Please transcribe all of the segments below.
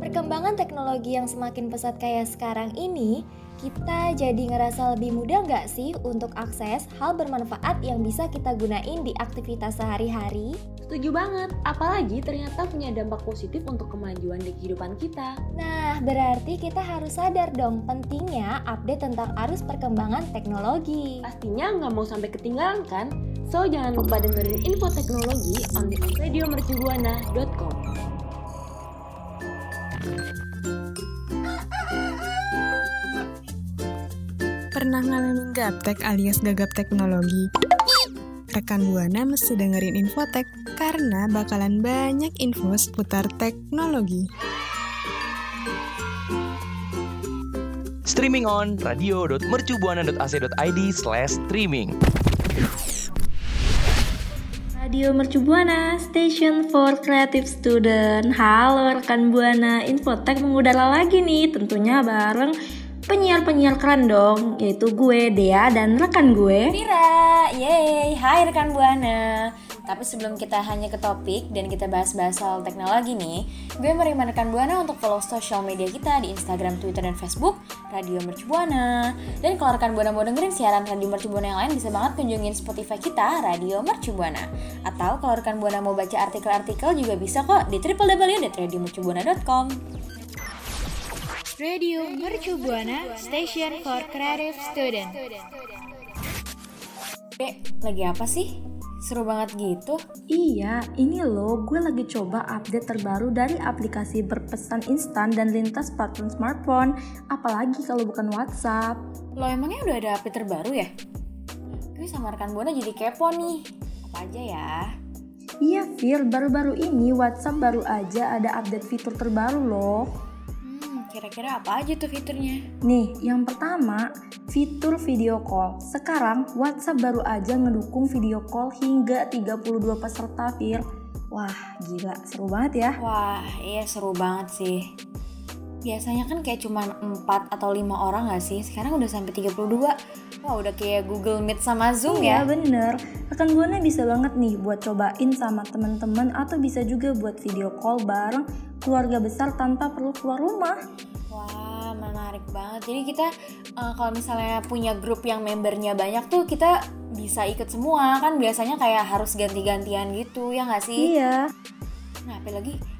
Perkembangan teknologi yang semakin pesat kayak sekarang ini, kita jadi ngerasa lebih mudah nggak sih untuk akses hal bermanfaat yang bisa kita gunain di aktivitas sehari-hari? Setuju banget, apalagi ternyata punya dampak positif untuk kemajuan di kehidupan kita. Nah, berarti kita harus sadar dong pentingnya update tentang arus perkembangan teknologi. Pastinya nggak mau sampai ketinggalan kan? So, jangan lupa dengerin info teknologi on radiomercubuana.com. Pernah ngalamin gaptek alias gagap teknologi? Rekan Buana mesti dengerin Infotek karena bakalan banyak info seputar teknologi. Streaming on radio.mercubuana.ac.id slash streaming. Radio Mercu Buana, Station for Creative Student. Halo rekan Buana, Infotek mengudara lagi nih, tentunya bareng penyiar-penyiar keren dong, yaitu gue, Dea, dan rekan gue. Vira, yeay, hai rekan Buana. Tapi sebelum kita hanya ke topik dan kita bahas-bahas soal teknologi nih, gue menerima rekan Buana untuk follow sosial media kita di Instagram, Twitter, dan Facebook, Radio Mercu Buana. Dan kalau rekan Buana mau dengerin siaran Radio Mercu Buana yang lain, bisa banget kunjungin Spotify kita, Radio Mercu Buana. Atau kalau rekan Buana mau baca artikel-artikel juga bisa kok di www.radiomercubuana.com. Radio Mercu Buana, Station for Creative Student. Dek, lagi apa sih? Seru banget gitu. Iya, ini loh gue lagi coba update terbaru dari aplikasi berpesan instan dan lintas platform smartphone, apalagi kalau bukan WhatsApp. Lo emangnya udah ada update terbaru ya? Gue sama rekan Buana jadi kepo nih. Apa aja ya? Iya, Fir, baru-baru ini WhatsApp baru aja ada update fitur terbaru loh. Kira-kira apa aja tuh fiturnya? Nih, yang pertama, fitur video call. Sekarang WhatsApp baru aja ngedukung video call hingga 32 peserta, Fir. Wah, gila, seru banget ya. Wah, iya seru banget sih. Biasanya kan kayak cuma 4 atau 5 orang gak sih? Sekarang udah sampai 32. Wah, udah kayak Google Meet sama Zoom Iya ya. bener, rekan Buana bisa banget nih buat cobain sama temen-temen atau bisa juga buat video call bareng keluarga besar tanpa perlu keluar rumah. Wah, menarik banget. Jadi kita eh, kalau misalnya punya grup yang membernya banyak tuh kita bisa ikut semua kan biasanya kayak harus ganti-gantian gitu ya nggak sih? Iya. Nah, apa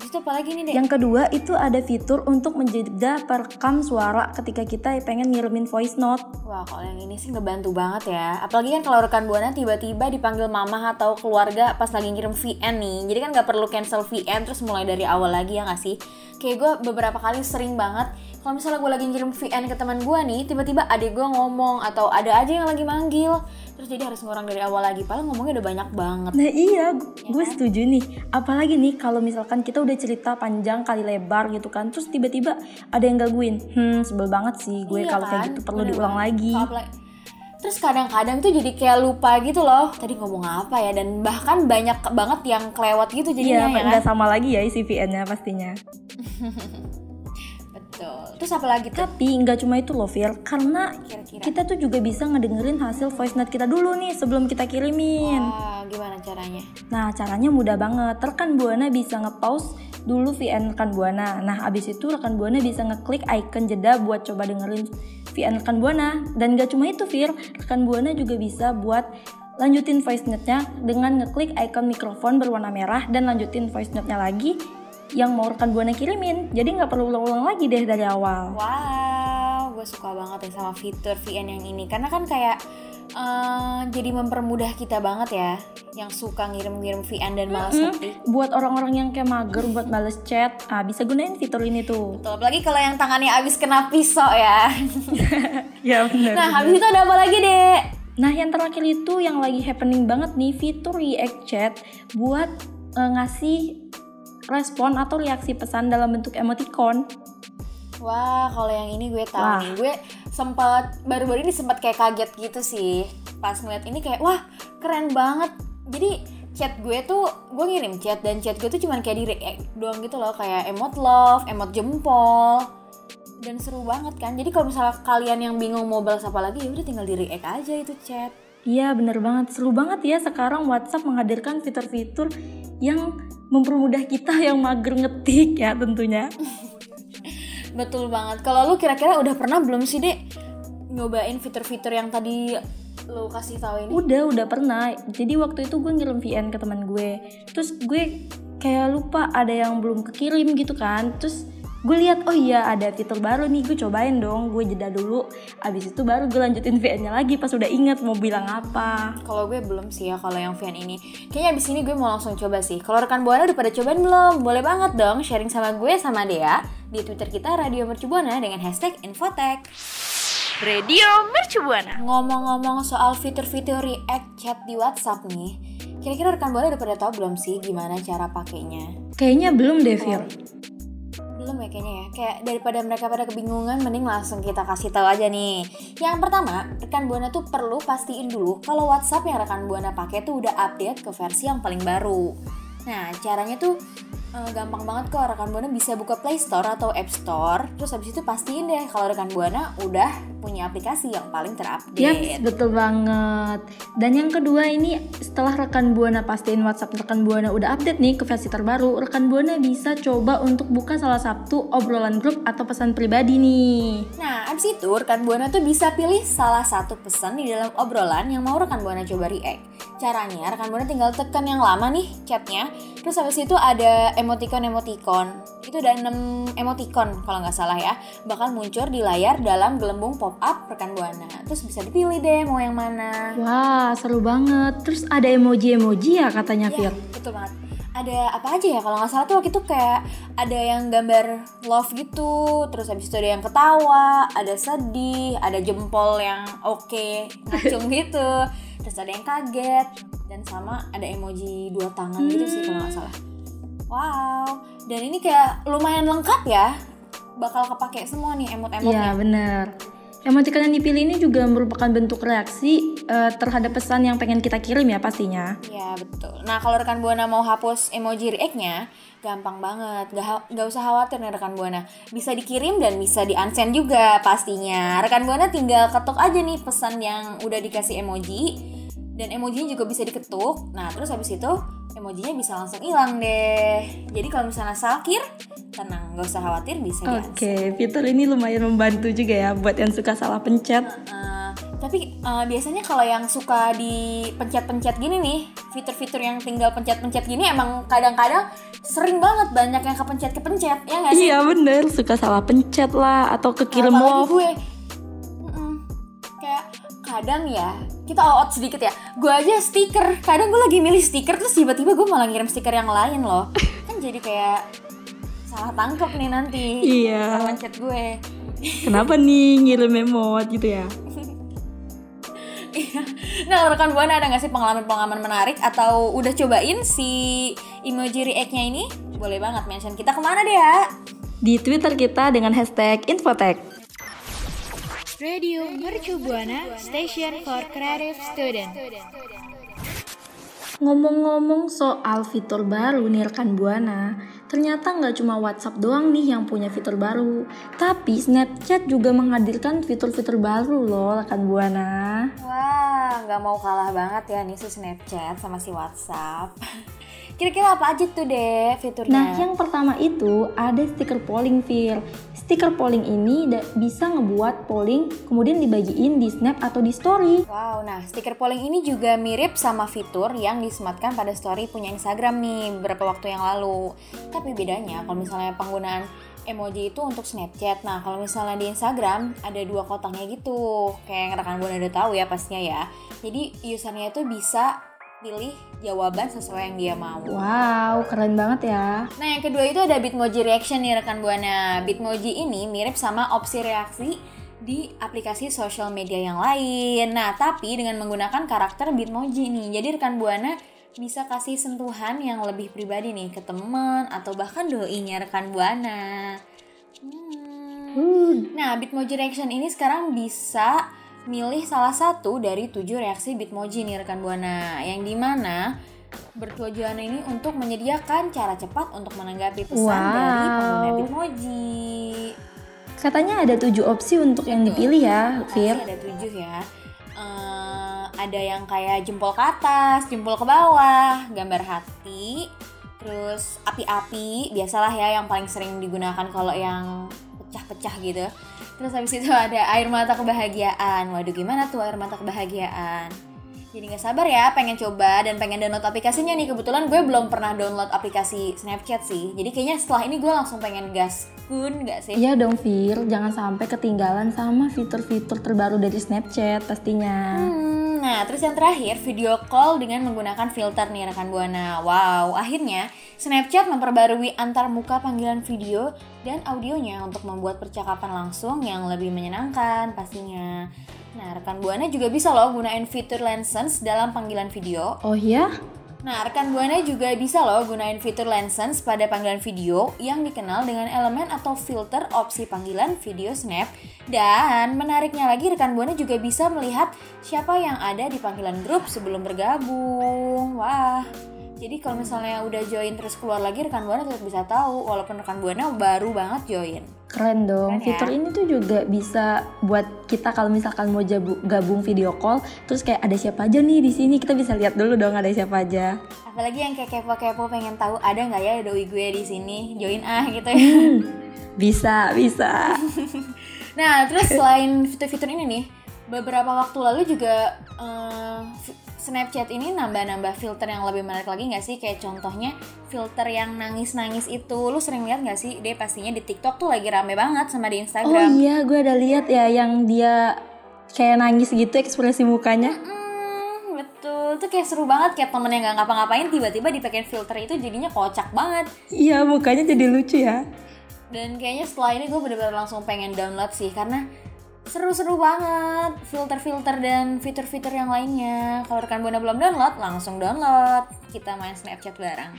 lagi? Abis itu apa lagi nih deh? Yang kedua itu ada fitur untuk menjeda perekam suara ketika kita pengen ngirimin voice note. Wah, kalau yang ini sih ngebantu banget ya. Apalagi kan kalau rekan buana tiba-tiba dipanggil mama atau keluarga pas lagi ngirim VN nih. Jadi kan nggak perlu cancel VN terus mulai dari awal lagi ya nggak sih? Kayak gue beberapa kali sering banget kalau misalnya gue lagi ngirim VN ke teman gue nih, tiba-tiba adik gue ngomong atau ada aja yang lagi manggil. Terus jadi harus ngurang dari awal lagi. Padahal ngomongnya udah banyak banget. Nah iya, Ya gue kan? setuju nih. Apalagi nih kalau misalkan kita udah cerita panjang kali lebar gitu kan, terus tiba-tiba ada yang gangguin. Hmm, sebel banget sih gue Iya kalau kayak kan? gitu perlu Bener diulang banget. lagi. Terus kadang-kadang tuh jadi kayak lupa gitu loh. Tadi ngomong apa ya? Dan bahkan banyak banget yang kelewat gitu Iya, jadinya ya kan? nggak sama lagi ya isi VN-nya pastinya. Betul. Terus apa lagi tuh? Tapi nggak cuma itu loh, Fir. Karena Kira-kira. kita tuh juga bisa ngedengerin hasil voice note kita dulu nih sebelum kita kirimin. Wah, gimana caranya? Nah, caranya mudah banget. Rekan Buana bisa nge-pause dulu VN rekan Buana. Nah, abis itu rekan Buana bisa ngeklik icon jeda buat coba dengerin VN rekan Buana. Dan gak cuma itu, Fir. Rekan Buana juga bisa buat lanjutin voice note-nya dengan ngeklik icon mikrofon berwarna merah dan lanjutin voice note-nya lagi yang mau rekan Buana kirimin. Jadi nggak perlu ulang-ulang lagi deh dari awal. Wow, gue suka banget ya sama fitur VN yang ini karena kan kayak eh, jadi mempermudah kita banget ya yang suka ngirim-ngirim VN dan malas Hmm, ngetik. buat orang-orang yang kayak mager buat males chat, ah, bisa gunain fitur ini tuh. Betul, apalagi kalau yang tangannya abis kena pisau ya. Ya bener. nah, habis itu ada apa lagi, Dek? Nah, yang terakhir itu yang lagi happening banget nih, fitur React Chat buat eh, ngasih respon atau reaksi pesan dalam bentuk emoticon. Wah, kalau yang ini gue tahu Wah. nih. Gue sempat baru-baru ini sempat kayak kaget gitu sih. Pas ngeliat ini kayak wah, keren banget. Jadi chat gue tuh gue ngirim chat dan chat gue tuh cuman kayak di react doang gitu loh, kayak emot love, emot jempol. Dan seru banget kan. Jadi kalau misalnya kalian yang bingung mau balas apa lagi, ya udah tinggal di react aja itu chat. Iya, bener banget. Seru banget ya sekarang WhatsApp menghadirkan fitur-fitur yang mempermudah kita yang mager ngetik ya tentunya. Betul banget. Kalau lu kira-kira udah pernah belum sih, Dek? Nyobain fitur-fitur yang tadi lu kasih tahu ini? Udah, udah pernah. Jadi waktu itu gue ngirim VN ke teman gue. Terus gue kayak lupa ada yang belum kekirim gitu kan. Terus gue lihat oh iya ada fitur baru nih gue cobain dong gue jeda dulu abis itu baru gue lanjutin VN nya lagi pas udah inget mau bilang apa Kalau gue belum sih ya kalau yang VN ini. Kayaknya abis ini gue mau langsung coba sih. Kalau rekan Buana udah pada cobain belum? Boleh banget dong sharing sama gue sama Dea di Twitter kita Radio Mercu Buana dengan hashtag Infotech. Radio Mercu Buana. Ngomong-ngomong soal fitur-fitur react chat di WhatsApp nih, kira-kira rekan Buana udah pada tahu belum sih gimana cara pakainya? kayaknya belum deh Fir Ya kayaknya ya. Kayak daripada mereka pada kebingungan, mending langsung kita kasih tahu aja nih. Yang pertama, rekan Buana tuh perlu pastiin dulu kalau WhatsApp yang rekan Buana pakai tuh udah update ke versi yang paling baru. Nah, caranya tuh eh, gampang banget kok rekan Buana bisa buka Play Store atau App Store. Terus habis itu pastiin deh kalau rekan Buana udah punya aplikasi yang paling terupdate. Yaps, betul banget. Dan yang kedua ini setelah rekan Buana pastiin WhatsApp rekan Buana udah update nih ke versi terbaru, rekan Buana bisa coba untuk buka salah satu obrolan grup atau pesan pribadi nih. Nah, abis itu rekan Buana tuh bisa pilih salah satu pesan di dalam obrolan yang mau rekan Buana coba react. Caranya, rekan Buana tinggal tekan yang lama nih chatnya, terus habis itu ada emoticon-emoticon. Itu ada 6 emoticon kalau nggak salah ya, bakal muncul di layar dalam gelembung pop-up rekan Buana. Terus bisa dipilih deh mau yang mana. Wah, seru banget. Terus ada emoji-emoji ya katanya Iya, Fir. betul banget. Ada apa aja ya kalau nggak salah tuh waktu itu kayak ada yang gambar love gitu, terus habis itu ada yang ketawa, ada sedih, ada jempol yang oke ngacung gitu, terus ada yang kaget dan sama ada emoji dua tangan gitu sih kalau nggak salah. Wow, dan ini kayak lumayan lengkap ya, bakal kepake semua nih Iya, emot-emotnya. bener. Emoticon yang dipilih ini juga merupakan bentuk reaksi eh, terhadap pesan yang pengen kita kirim ya pastinya. Ya betul. Nah kalau rekan buana mau hapus emoji react-nya, gampang banget. Gak, gak usah khawatir nih rekan buana. Bisa dikirim dan bisa di unsend juga pastinya. Rekan buana tinggal ketuk aja nih pesan yang udah dikasih emoji dan emojinya juga bisa diketuk. Nah terus habis itu emojinya bisa langsung hilang deh. Jadi kalau misalnya sakir, tenang, gak usah khawatir bisa. Oke, fitur ini lumayan membantu juga ya buat yang suka salah pencet. Eh, tapi eh, biasanya kalau yang suka di pencet-pencet gini nih, fitur-fitur yang tinggal pencet-pencet gini emang kadang-kadang sering banget banyak yang kepencet-kepencet, ya nggak sih? Iya bener, suka salah pencet lah atau kekirim Apalagi love. gue. Kayak kadang ya, kita all out sedikit ya. Gue aja stiker, kadang gue lagi milih stiker terus tiba-tiba gue malah ngirim stiker yang lain loh. Kan jadi kayak salah tangkep nih nanti. Iya. Pencet gue. Kenapa nih ngirim emot gitu ya? Iya. nah, rekan buana ada nggak sih pengalaman-pengalaman menarik atau udah cobain si emoji react-nya ini? Boleh banget mention kita ke mana deh ya? Di Twitter kita dengan hashtag Infotech. Radio Mercu Buana, Station for Creative Student. Ngomong-ngomong soal fitur baru nih rekan Buana, ternyata nggak cuma WhatsApp doang nih yang punya fitur baru, tapi Snapchat juga menghadirkan fitur-fitur baru loh rekan Buana. Wah, nggak mau kalah banget ya nih si Snapchat sama si WhatsApp. Kira-kira apa aja tuh deh fiturnya? Nah, yang pertama itu ada stiker polling Fir. Stiker polling ini bisa ngebuat polling kemudian dibagiin di Snap atau di Story. Wow, nah stiker polling ini juga mirip sama fitur yang disematkan pada story punya Instagram nih beberapa waktu yang lalu. Tapi bedanya kalau misalnya penggunaan emoji itu untuk Snapchat. Nah, kalau misalnya di Instagram ada dua kotaknya gitu. Kayak yang rekan Buana udah tahu ya pastinya ya. Jadi usernya itu bisa pilih jawaban sesuai yang dia mau. Wow, keren banget ya. Nah, yang kedua itu ada Bitmoji Reaction nih rekan Buana. Bitmoji ini mirip sama opsi reaksi di aplikasi sosial media yang lain. Nah, tapi dengan menggunakan karakter Bitmoji nih. Jadi rekan Buana bisa kasih sentuhan yang lebih pribadi nih ke teman atau bahkan doinya rekan Buana. Hmm. Nah, Bitmoji Reaction ini sekarang bisa milih salah satu dari tujuh reaksi Bitmoji nih rekan Buana. Yang di mana bertujuan ini untuk menyediakan cara cepat untuk menanggapi pesan Wow. dari pengguna Bitmoji. Katanya ada tujuh opsi untuk yang dipilih ya, Fir. Ada tujuh ya. Eh, ada yang kayak jempol ke atas, jempol ke bawah, gambar hati, terus api-api biasalah ya yang paling sering digunakan kalau yang pecah-pecah gitu terus habis itu ada air mata kebahagiaan. Waduh gimana tuh air mata kebahagiaan? Jadi nggak sabar ya pengen coba dan pengen download aplikasinya nih. Kebetulan gue belum pernah download aplikasi Snapchat sih. Jadi kayaknya setelah ini gue langsung pengen gaskun nggak sih? Iya dong Fir, jangan sampai ketinggalan sama fitur-fitur terbaru dari Snapchat pastinya. Hmm, nah, terus yang terakhir, video call dengan menggunakan filter nih rekan Buana. Wow, akhirnya Snapchat memperbarui antar muka panggilan video dan audionya untuk membuat percakapan langsung yang lebih menyenangkan pastinya. Nah, rekan Buana juga bisa loh gunain fitur Lessons dalam panggilan video Oh ya? Nah, rekan Buana juga bisa loh gunain fitur Lessons pada panggilan video yang dikenal dengan elemen atau filter opsi panggilan video snap. Dan menariknya lagi rekan Buana juga bisa melihat siapa yang ada di panggilan grup sebelum bergabung. Wah, jadi kalau misalnya udah join terus keluar lagi rekan Buana tetap bisa tahu walaupun rekan Buana baru banget join. Keren dong. Keren ya? Fitur ini tuh juga bisa buat kita kalau misalkan mau jabu- gabung video call, terus kayak ada siapa aja nih di sini, kita bisa lihat dulu dong ada siapa aja. Apalagi yang kayak kepo-kepo pengen tahu ada nggak ya doi gue di sini, join ah gitu ya. Bisa, bisa. Nah, terus selain fitur-fitur ini nih, beberapa waktu lalu juga f- Snapchat ini nambah-nambah filter yang lebih menarik lagi nggak sih? Kayak contohnya filter yang nangis-nangis itu, lu sering lihat nggak sih? Dia pastinya di TikTok tuh lagi rame banget sama di Oh Instagram. iya, gue ada lihat ya yang dia kayak nangis gitu ekspresi mukanya. Hmm, betul, tuh kayak seru banget kayak temen yang nggak ngapa-ngapain tiba-tiba dipakein filter itu jadinya kocak banget. Iya, mukanya jadi lucu ya. Dan kayaknya setelah ini gue bener-bener langsung pengen download sih karena seru-seru banget filter-filter dan fitur-fitur yang lainnya. Kalau rekan Buana belum download, langsung download. Kita main Snapchat bareng.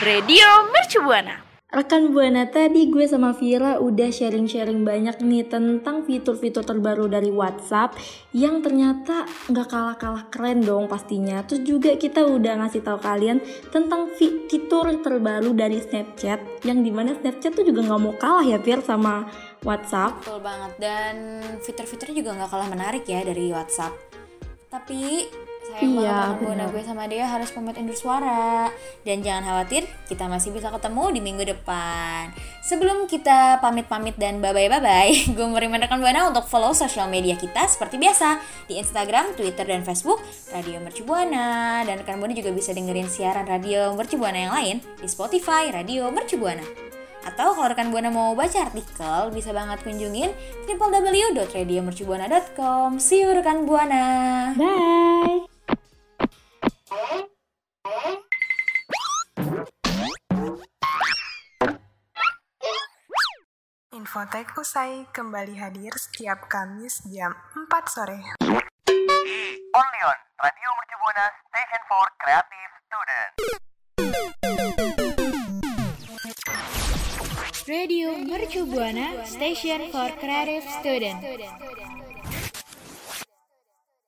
Radio Mercu Buana. Rekan Buana tadi gue sama Vira udah sharing-sharing banyak nih tentang fitur-fitur terbaru dari WhatsApp yang ternyata nggak kalah-kalah keren dong pastinya. Terus juga kita udah ngasih tahu kalian tentang fi- fitur terbaru dari Snapchat yang di mana Snapchat tuh juga nggak mau kalah ya Vir sama WhatsApp. Betul banget. Dan fitur-fiturnya juga nggak kalah menarik ya dari WhatsApp. Tapi sayang Iya, benar. gue sama dia harus pamit undur suara. Dan jangan khawatir, kita masih bisa ketemu di minggu depan. Sebelum kita pamit-pamit dan bye-bye-bye, gue mau remind rekan Buana untuk follow sosial media kita seperti biasa di Instagram, Twitter, dan Facebook Radio Mercu Buana. Dan rekan Buana juga bisa dengerin siaran Radio Mercu Buana yang lain di Spotify Radio Mercu Buana. Atau kalau rekan Buana mau baca artikel, bisa banget kunjungin www.radiomercubuana.com. See you rekan Buana. Bye! Infotek usai kembali hadir setiap Kamis jam 4 sore. Only on Radio Mercu Buana Station for Creative Student. Radio Mercu Buana, Station for Creative Student.